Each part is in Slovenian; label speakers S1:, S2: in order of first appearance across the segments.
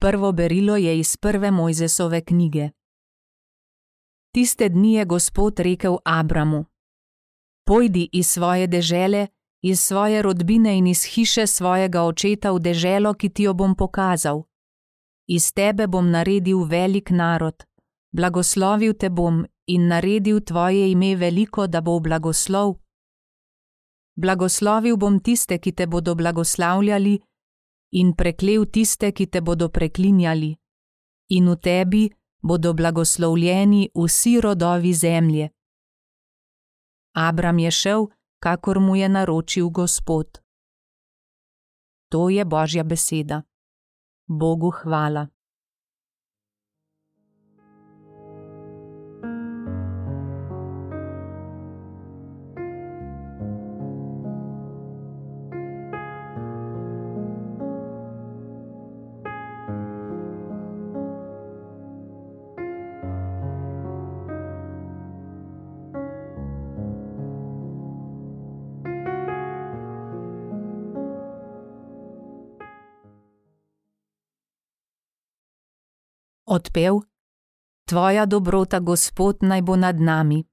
S1: Prvo berilo je iz prve Mojzesove knjige. Tiste dni je Gospod rekel Abramu: Pojdi iz svoje dežele, iz svoje rodbine in iz hiše svojega očeta v deželo, ki ti jo bom pokazal. Iz tebe bom naredil velik narod, blagoslovil te bom in naredil tvoje ime veliko, da bo blagoslov. Blagoslovil bom tiste, ki te bodo blagoslavljali, in preklel tiste, ki te bodo preklinjali, in v tebi bodo blagoslovljeni vsi rodovi zemlje. Abram je šel, kakor mu je naročil Gospod. To je Božja beseda. Bogu hvala. Odpev: Tvoja dobrota, Gospod, naj bo nad nami.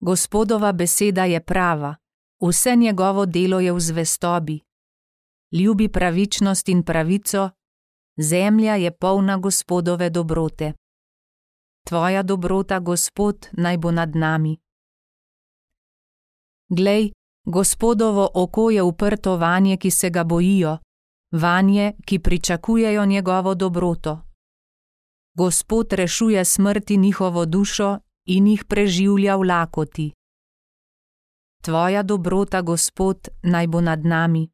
S1: Gospodova beseda je prava, vse njegovo delo je v zvestobi. Ljubi pravičnost in pravico, zemlja je polna Gospodove dobrote. Tvoja dobrota, Gospod, naj bo nad nami. Glej, Gospodovo oko je uprto vanje, ki se ga bojijo, vanje, ki pričakujejo njegovo dobroto. Gospod rešuje smrti njihovo dušo in jih preživlja v lakoti. Tvoja dobrota, Gospod, naj bo nad nami.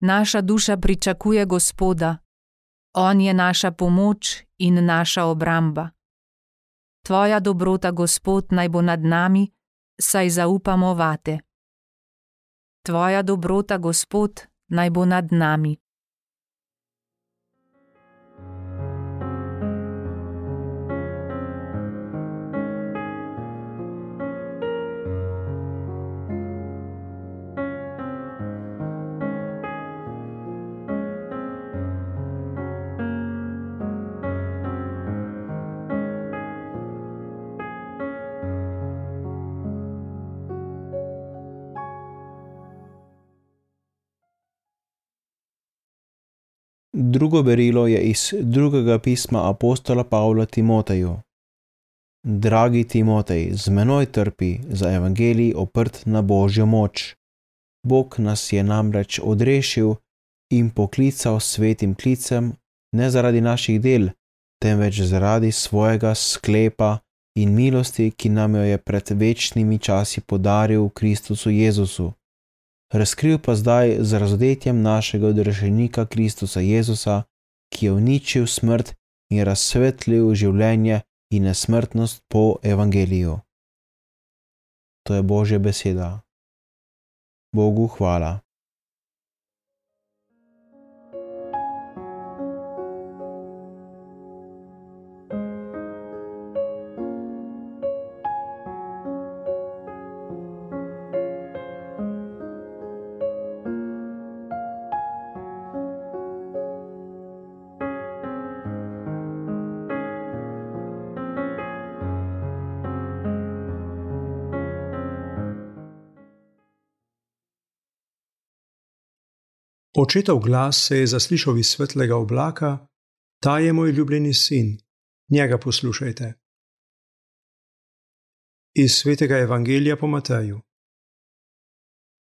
S1: Naša duša pričakuje Gospoda, On je naša pomoč in naša obramba. Tvoja dobrota, Gospod, naj bo nad nami, saj zaupamo vate. Tvoja dobrota, Gospod, naj bo nad nami.
S2: Drugo berilo je iz drugega pisma apostola Pavla Timoteju. Dragi Timotej, z menoj trpi za evangelij oprt na božjo moč. Bog nas je namreč odrešil in poklical svetim klicem ne zaradi naših del, temveč zaradi svojega sklepa in milosti, ki nam jo je pred večnimi časi podaril v Kristusu Jezusu razkril pa zdaj z razodetjem našega odrešenika Kristusa Jezusa, ki je uničil smrt in razsvetlil življenje in nesmrtnost po evangeliju. To je Božja beseda. Bogu hvala.
S3: Očetov glas se je zaslišal iz svetlega oblaka: Ta je moj ljubljeni sin, njega poslušajte. Iz svetega evangelija po Mateju.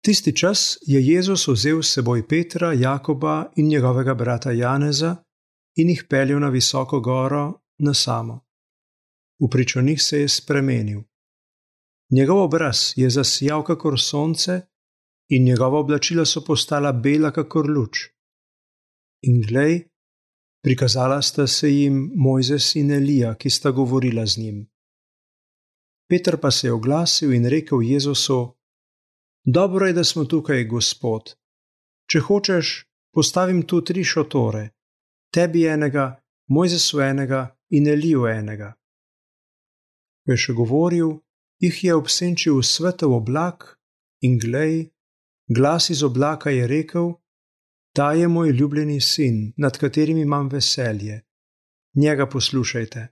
S3: Tisti čas je Jezus vzel s seboj Petra, Jakoba in njegovega brata Janeza in jih peljal na visoko goro na samo. V pričo njih se je spremenil. Njegov obraz je zasijal kakor sonce, in njegova oblačila so postala bela, kakor luč. In glej, prikazala sta se jim Mojzes in Elija, ki sta govorila z njim. Petr pa se je oglasil in rekel Jezusu: Dobro je, da smo tukaj, Gospod. Če hočeš, postavim tu tri šotore: tebi enega, Mojzesu enega in Eliju enega. Ko je še govoril, jih je obsenčil svetov oblak in glej, Glas iz oblaka je rekel: Ta je moj ljubljeni sin, nad katerim imam veselje. Njega poslušajte.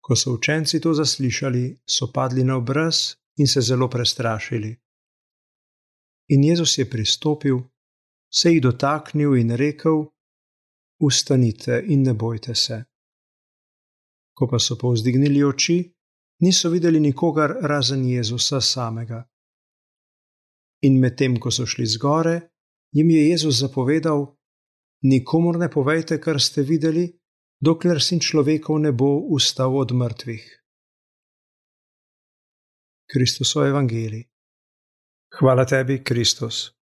S3: Ko so učenci to zaslišali, so padli na obraz in se zelo prestrašili. In Jezus je pristopil, se jih dotaknil in rekel: Ustanite in ne bojte se. Ko pa so povzdignili oči, niso videli nikogar razen Jezusa samega. In medtem, ko so šli zgore, jim je Jezus zapovedal: Nikomor ne povejte, kar ste videli, dokler sin človekov ne bo ustal od mrtvih. Kristusov evangeli. Hvala tebi, Kristus.